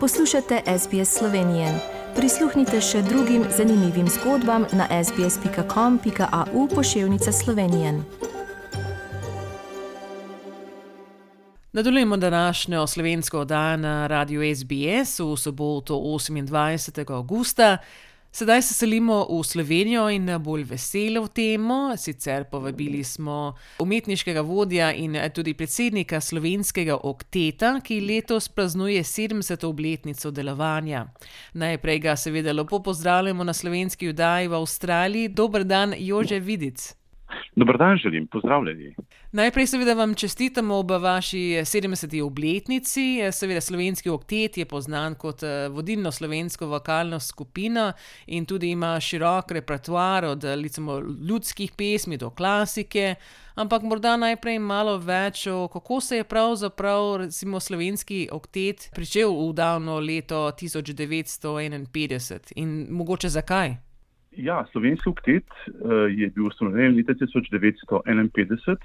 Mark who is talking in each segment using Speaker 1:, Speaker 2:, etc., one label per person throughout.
Speaker 1: Poslušate SBS Slovenije. Prisluhnite še drugim zanimivim zgodbam na sbsp.com.au pošiljka Slovenije.
Speaker 2: Nadaljujemo današnjo slovensko oddajo na radiju SBS v soboto 28. augusta. Sedaj se selimo v Slovenijo in na bolj veselo temo. Sicer povabili smo umetniškega vodja in tudi predsednika slovenskega okteta, ki letos praznuje 70. obletnico delovanja. Najprej ga seveda lepo pozdravljamo na slovenski vdaji v Avstraliji. Dober dan, Jože Vidic.
Speaker 3: Dobar dan, želim, pozdravljeni.
Speaker 2: Najprej seveda vam čestitamo ob vaši 70. obletnici. Seveda slovenski oktet je poznan kot vodilno slovensko vokalno skupino in tudi ima širok repertoar od recimo ljudskih pesmi do klasike. Ampak morda najprej malo več o, kako se je pravzaprav recimo slovenski oktet pričel v davno leto tisoč devetsto enainpetdeset in mogoče zakaj?
Speaker 3: Ja, slovenski oktet je bil ustanovljen leta tisoč devetsto enainpetdeset,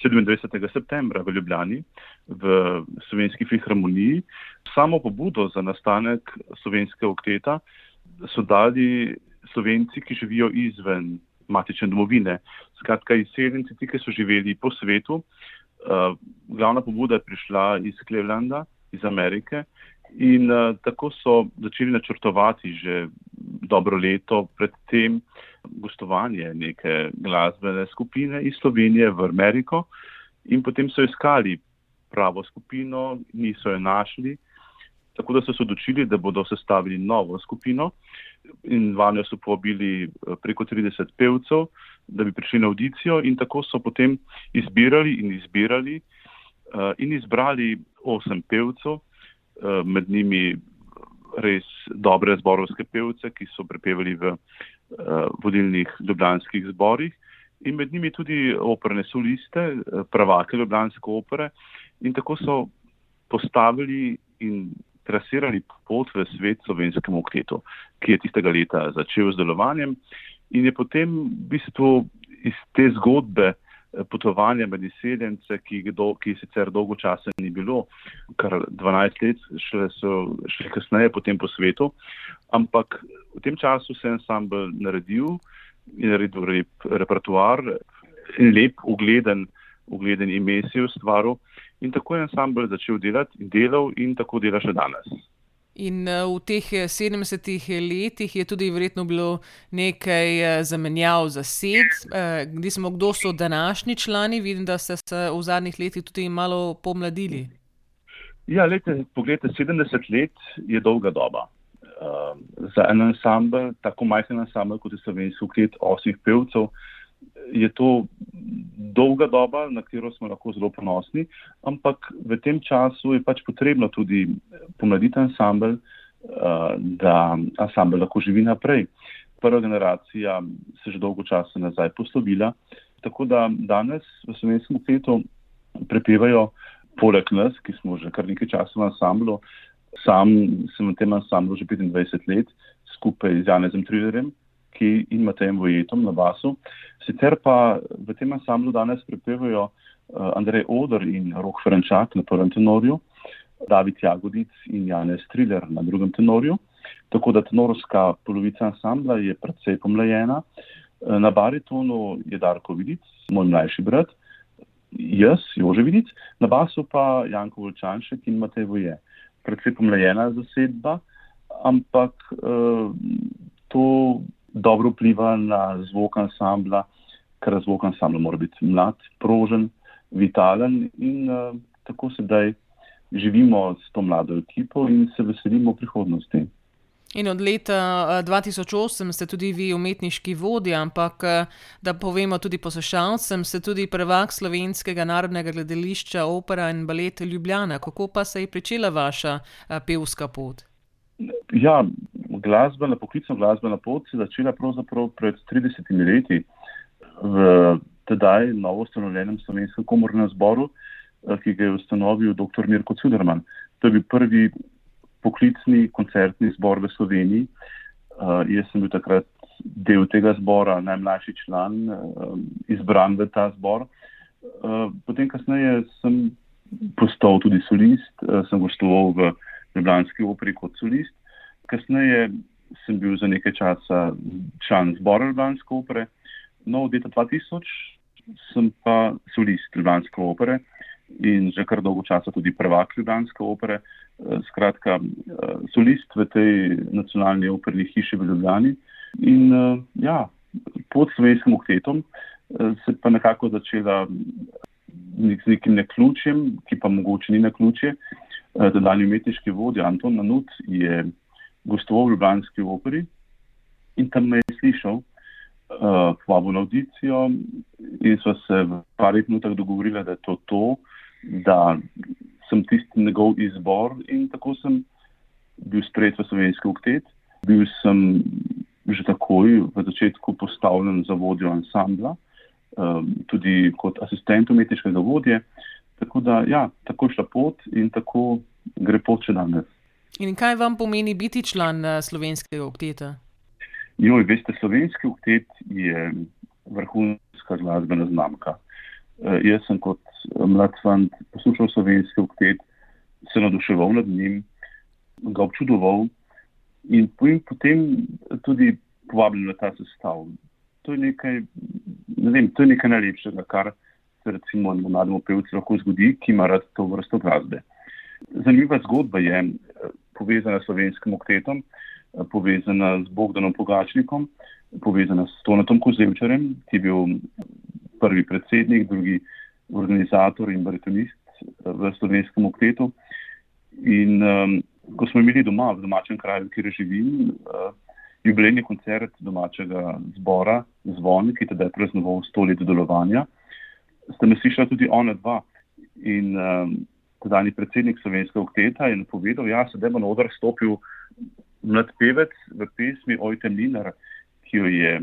Speaker 3: sedemindvajsetega septembra v Ljubljani v Slovenski filharmoniji. Samo pobudo za nastanek slovenskega okteta so dali Slovenci, ki živijo izven matične domovine. Skratka, izseljenci, ki so živeli po svetu. Glavna pobuda je prišla iz Clevelanda, iz Amerike. In tako so začeli načrtovati že dobro leto pred tem gostovanje neke glasbene skupine iz Slovenije v Ameriko. In potem so iskali pravo skupino, niso jo našli. Tako da so se odločili, da bodo sestavili novo skupino. In vanjo so povabili preko trideset pevcev, da bi prišli na avdicijo, in tako so potem izbirali in izbirali in izbrali osem pevcev. Med njimi res dobre zborovske pevce, ki so prepevali v vodilnih ljubljanskih zborih. In med njimi tudi operne soliste, prvake ljubljanske opere. In tako so postavili in trasirali pot v svet slovenskemu oktetu, ki je tistega leta začel z delovanjem. In je potem v bistvu iz te zgodbe potovanja med izseljence, ki ki sicer dolgo časa ni bilo, kar dvanajst let, šele so šli kasneje potem po svetu. Ampak v tem času se je ansambel naredil in naredil lep repertoar in lep, ugleden, ugleden ime si je ustvaril. In tako je ansambel začel delati in delal in tako dela še danes.
Speaker 2: In v teh sedemdesetih letih je tudi verjetno bilo nekaj zamenjav zasedb. Recimo, kdo so današnji člani? Vidim, da ste se v zadnjih letih tudi malo pomladili.
Speaker 3: Ja, glejte, poglejte, sedemdeset let je dolga doba. Za en ansambel, tako majhen ansambel, kot je slovenski oktet osmih pevcev, je to dolga doba, na katero smo lahko zelo ponosni. Ampak v tem času je pač potrebno tudi pomladiti ansambel, da ansambel lahko živi naprej. Prva generacija se je že dolgo časa nazaj poslovila, tako da danes v slovenskem oktetu prepevajo poleg nas, ki smo že kar nekaj časa v ansamblu, sam sem v tem ansamblu že petindvajset let, skupaj z Janezom Trillerjem, ki in Matejem Wojetom na basu. Sicer pa v tem ansamblu danes prepevajo Andrej Oder in Rok Ferenčak na prvem tenorju, David Jagodic in Janez Triler na drugem tenorju. Tako da tenorska polovica ansambla je precej pomlajena. Na baritonu je Darko Vidic, moj mlajši brat, jaz, Jože Vidic, na basu pa Janko Volčanšek in Matej Woje. Precej pomlajena zasedba, ampak to dobro vpliva na zvok ansambla, ker zvok ansambla mora biti mlad, prožen, vitalen in tako sedaj živimo s to mlado ekipo in se veselimo prihodnosti.
Speaker 2: In od leta dva tisoč osem ste tudi vi umetniški vodja, ampak da povemo tudi poslušalcem, ste tudi prvak Slovenskega narodnega gledališča Opera in balet Ljubljana. Kako pa se je pričela vaša pevska pot?
Speaker 3: Ja, glasbena, poklicna glasbena pot se je začela pravzaprav pred tridesetimi leti v tedaj novoustanovljenem Slovenskem komornem zboru, ki ga je ustanovil doktor Mirko Cuderman. To je bil prvi poklicni koncertni zbor v Sloveniji. Jaz sem bil takrat del tega zbora, najmlajši član, izbran v ta zbor. Potem kasneje sem postal tudi solist, sem gostoval v Ljubljanski operi kot solist. Kasneje sem bil za nekaj časa član zbora Ljubljanske opere, no od leta 2000 sem pa solist Ljubljanske opere in že kar dolgo časa tudi prvak Ljubljanske opere. Skratka, solist v tej nacionalni operni hiši v Ljubljani. In ja, pod slovenskim oktetom se pa nekako začela z nekim neključjem, ki pa mogoče ni neključje. Dodanji umetniški vodja Anton Nanut je gostoval v Ljubljanski operi in tam me je slišal, uh, povabil na audicijo in so se v parih minutah dogovorili, da je to to, da sem tisti njegov izbor in tako sem bil sprejet v slovenski oktet. Bil sem že takoj v začetku postavljen za vodjo ansambla, um, tudi kot asistent umetniškega vodje. Tako da, ja, tako šla pot in tako gre pot še danes.
Speaker 2: In kaj vam pomeni biti član uh, slovenskega okteta?
Speaker 3: Joj, veste, slovenski oktet je vrhunska glasbena znamka. Uh, jaz sem kot mlad fant poslušal slovenski oktet, se navduševal nad njim, ga občudoval in potem tudi povabil na ta sestav. To je nekaj, ne vem, to je nekaj najlepšega, kar se recimo mlademu pevcu lahko zgodi, ki ima rad to vrsto glasbe. Zanimiva zgodba je, povezana s slovenskim oktetom, povezana z Bogdanom Pogačnikom, povezana s Tonatom Kozevčarem, ki je bil prvi predsednik, drugi organizator in baritonist v slovenskem oktetu. In um, ko smo imeli doma, v domačem kraju, kjer živim, uh, jubilejni koncert domačega zbora Zvon, ki teda je praznoval sto let delovanja, ste me slišali tudi ona dva. In um, tedajni predsednik slovenskega okteta in povedal, da ja, se bo na oder stopil mlad pevec v pesmi Ojte Minar, ki jo je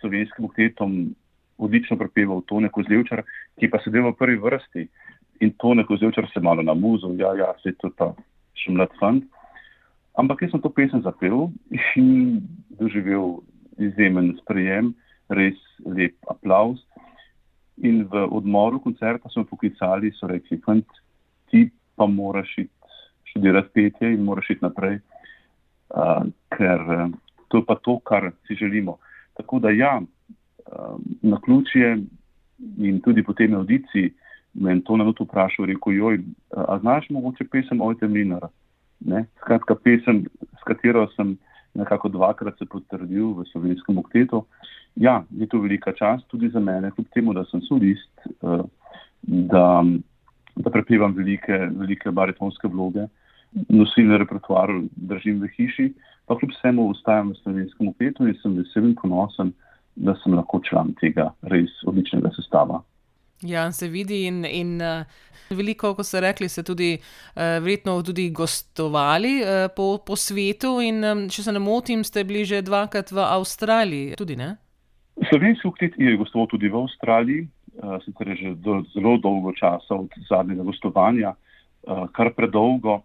Speaker 3: slovenskim oktetom odlično prepeval Tone Kozlevčar, ki pa sedel v prvi vrsti in Tone Kozlevčar se malo namuzil, ja, ja, se je to pa še mlad fant. Ampak jaz sem to pesem zapel in doživel izjemen sprejem, res lep aplaus. In v odmoru koncerta so me poklicali, so rekli, fant, ti pa moraš iti študirati petje in moraš iti naprej, uh, ker uh, to je pa to, kar si želimo. Tako da ja, uh, na ključje in tudi po tem audiciji me je to na noto vprašal, rekel, joj, a znaš mogoče pesem Ojte Minar? Skratka, pesem, s katero sem nekako dvakrat se potrdil v slovenskem oktetu. Ja, je to velika čast tudi za mene, kljub temu, da sem solist, uh, da da prepevam velike, velike baritonske vloge, nosilni repertoar držim v hiši, pa kljub vsemu ostajam v slovenskem opetu in sem vesel in ponosen, da sem lahko član tega res odličnega sestava.
Speaker 2: Ja, se vidi in, in uh, veliko, kot ste rekli, ste tudi uh, verjetno tudi gostovali uh, po, po svetu in um, če se ne motim, ste bili že dvakrat v Avstraliji tudi, ne?
Speaker 3: Slovenski ukrit je gostoval tudi v Avstraliji, sicer je že do, zelo dolgo časa od zadnjega gostovanja, uh, kar predolgo.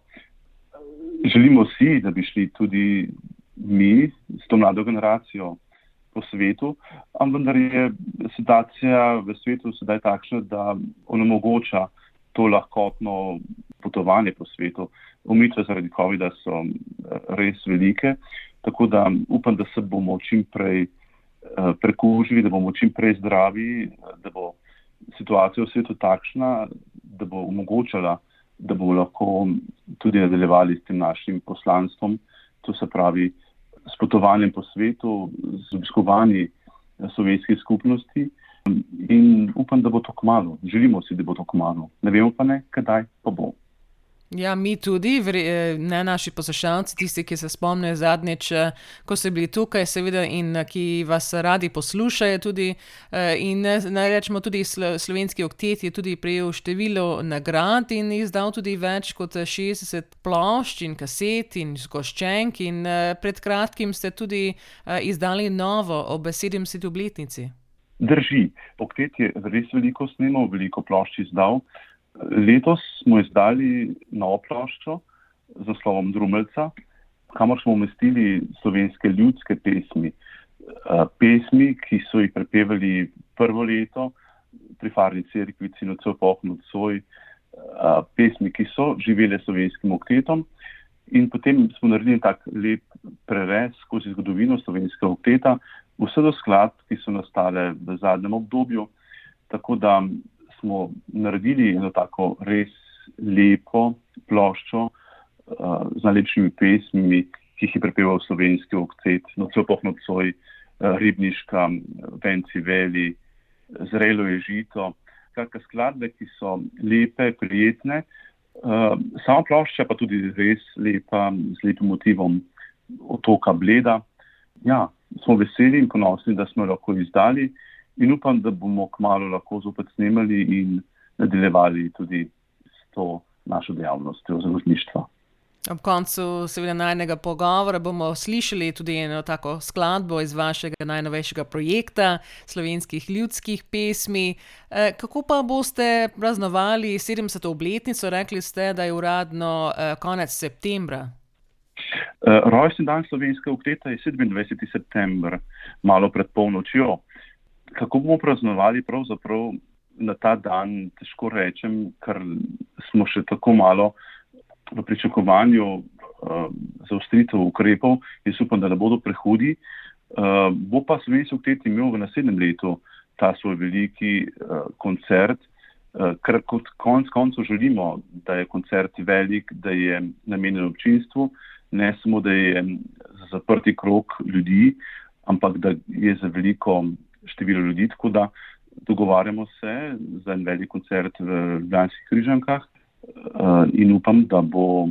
Speaker 3: Želimo si, da bi šli tudi mi s to mlado generacijo po svetu, ampak vendar je situacija v svetu sedaj takšna, da onemogoča to lahkotno potovanje po svetu. Umitve zaradi COVID-a so res velike, tako da upam, da se bomo čim prej prekužili, da bomo čim prej zdravi, da bo situacija v svetu takšna, da bo omogočala, da bomo lahko tudi nadaljevali s tem našim poslanstvom, to se pravi s potovanjem po svetu, z obiskovanji slovenskih skupnosti. In upam, da bo to kmalo. Želimo si, da bo to kmalo. Ne vemo pa ne, kdaj pa bo.
Speaker 2: Ja, mi tudi, eh, ne naši poslušalci, tisti, ki se spomnijo zadnjič, eh, ko ste bili tukaj, seveda, in eh, ki vas radi poslušajo. Tudi, in naj rečemo, tudi slovenski oktet je tudi prejel število nagrad in izdal tudi več kot 60 plošč in kaset in zgoščenk. In pred kratkim ste tudi izdali novo ob 70. obletnici.
Speaker 3: Drži, oktet je res veliko snemal, veliko plošč izdal. Letos smo izdali novo ploščo z naslovom Drumelca, kamor smo umestili slovenske ljudske pesmi. Eh, pesmi, ki so jih prepevali prvo leto pri Farni cerkvi, Cinocev Pohn od Soj, pesmi, ki so živele slovenskim oktetom. In potem smo naredili tak lep prerez skozi zgodovino slovenskega okteta, vse do skladb, ki so nastale v zadnjem obdobju. Tako da smo naredili eno tako res lepo ploščo uh, z najlepšimi pesmimi, ki jih je prepeval slovenski oktet, nocoj poh nocoj, uh, ribniška, venci veli, zrelo je žito skratka, skladbe, ki so lepe, prijetne. Uh, sama plošča pa tudi res lepa, z lepim motivom otoka Bleda. Ja, smo veseli in ponosni, da smo lahko izdali in upam, da bomo kmalo lahko zopet snemali in nadaljevali tudi s to našo dejavnostjo založništva.
Speaker 2: Ob koncu seveda najnega pogovora bomo slišali tudi eno tako skladbo iz vašega najnovejšega projekta, slovenskih ljudskih pesmi. Eh, kako pa boste praznovali 70. obletnico? Rekli ste, da je uradno eh, konec septembra.
Speaker 3: Eh, rojstni dan slovenskega okteta je 27. september, malo pred polnočjo. Kako bomo praznovali pravzaprav na ta dan, težko rečem, ker smo še tako malo v pričakovanju uh, zaostritev ukrepov, jaz upam, da ne bodo prehudi. Uh, bo pa slovenski oktet imel v naslednjem letu ta svoj veliki uh, koncert, uh, ker kot konc koncev želimo, da je koncert velik, da je namenjen občinstvu, ne samo, da je zaprti krok ljudi, ampak da je za veliko število ljudi. Tako da dogovarjamo se za en velik koncert v Ljubljanskih križankah. Eh, in upam, da bo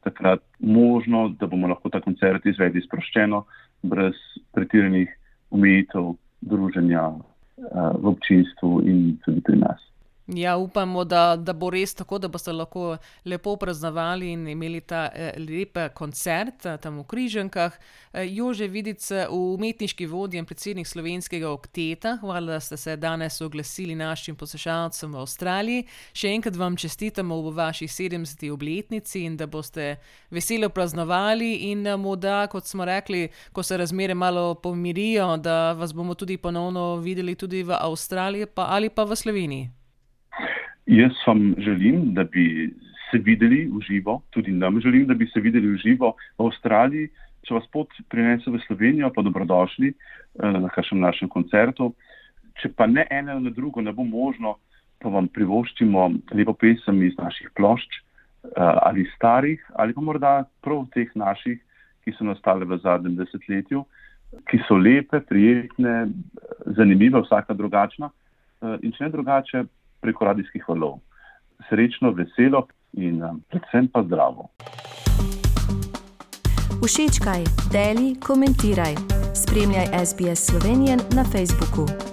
Speaker 3: takrat možno, da bomo lahko ta koncert izvedli sproščeno, brez pretiranih omejitev druženja eh, v občinstvu in tudi pri nas.
Speaker 2: Ja, upamo, da, da bo res tako, da boste lahko lepo praznovali in imeli ta eh, lep koncert eh, tam v Križankah. Eh, Jože Vidice, umetniški vodja in predsednik slovenskega okteta, hvala, da ste se danes oglasili našim poslušalcem v Avstraliji. Še enkrat vam čestitamo v vaši 70. obletnici in da boste veselo praznovali in morda, kot smo rekli, ko se razmere malo pomirijo, da vas bomo tudi ponovno videli tudi v Avstraliji pa, ali pa v Sloveniji.
Speaker 3: Jaz vam želim, da bi se videli v živo, tudi nam želim, da bi se videli v živo v Avstraliji. Če vas pot prinese v Slovenijo, pa dobrodošli eh, na kakšnem našem koncertu. Če pa ne eno ali drugo ne bo možno, pa vam privoščimo lepo pesem iz naših plošč eh, ali starih, ali pa morda prav teh naših, ki so nastale v zadnjem desetletju, ki so lepe, prijetne, zanimive, vsaka drugačna. Eh, in če ne drugače, preko radijskih valov. Srečno, veselo in um, predvsem pa zdravo.
Speaker 1: Všečkaj, deli, komentiraj. Spremljaj SBS Slovenijo na Facebooku.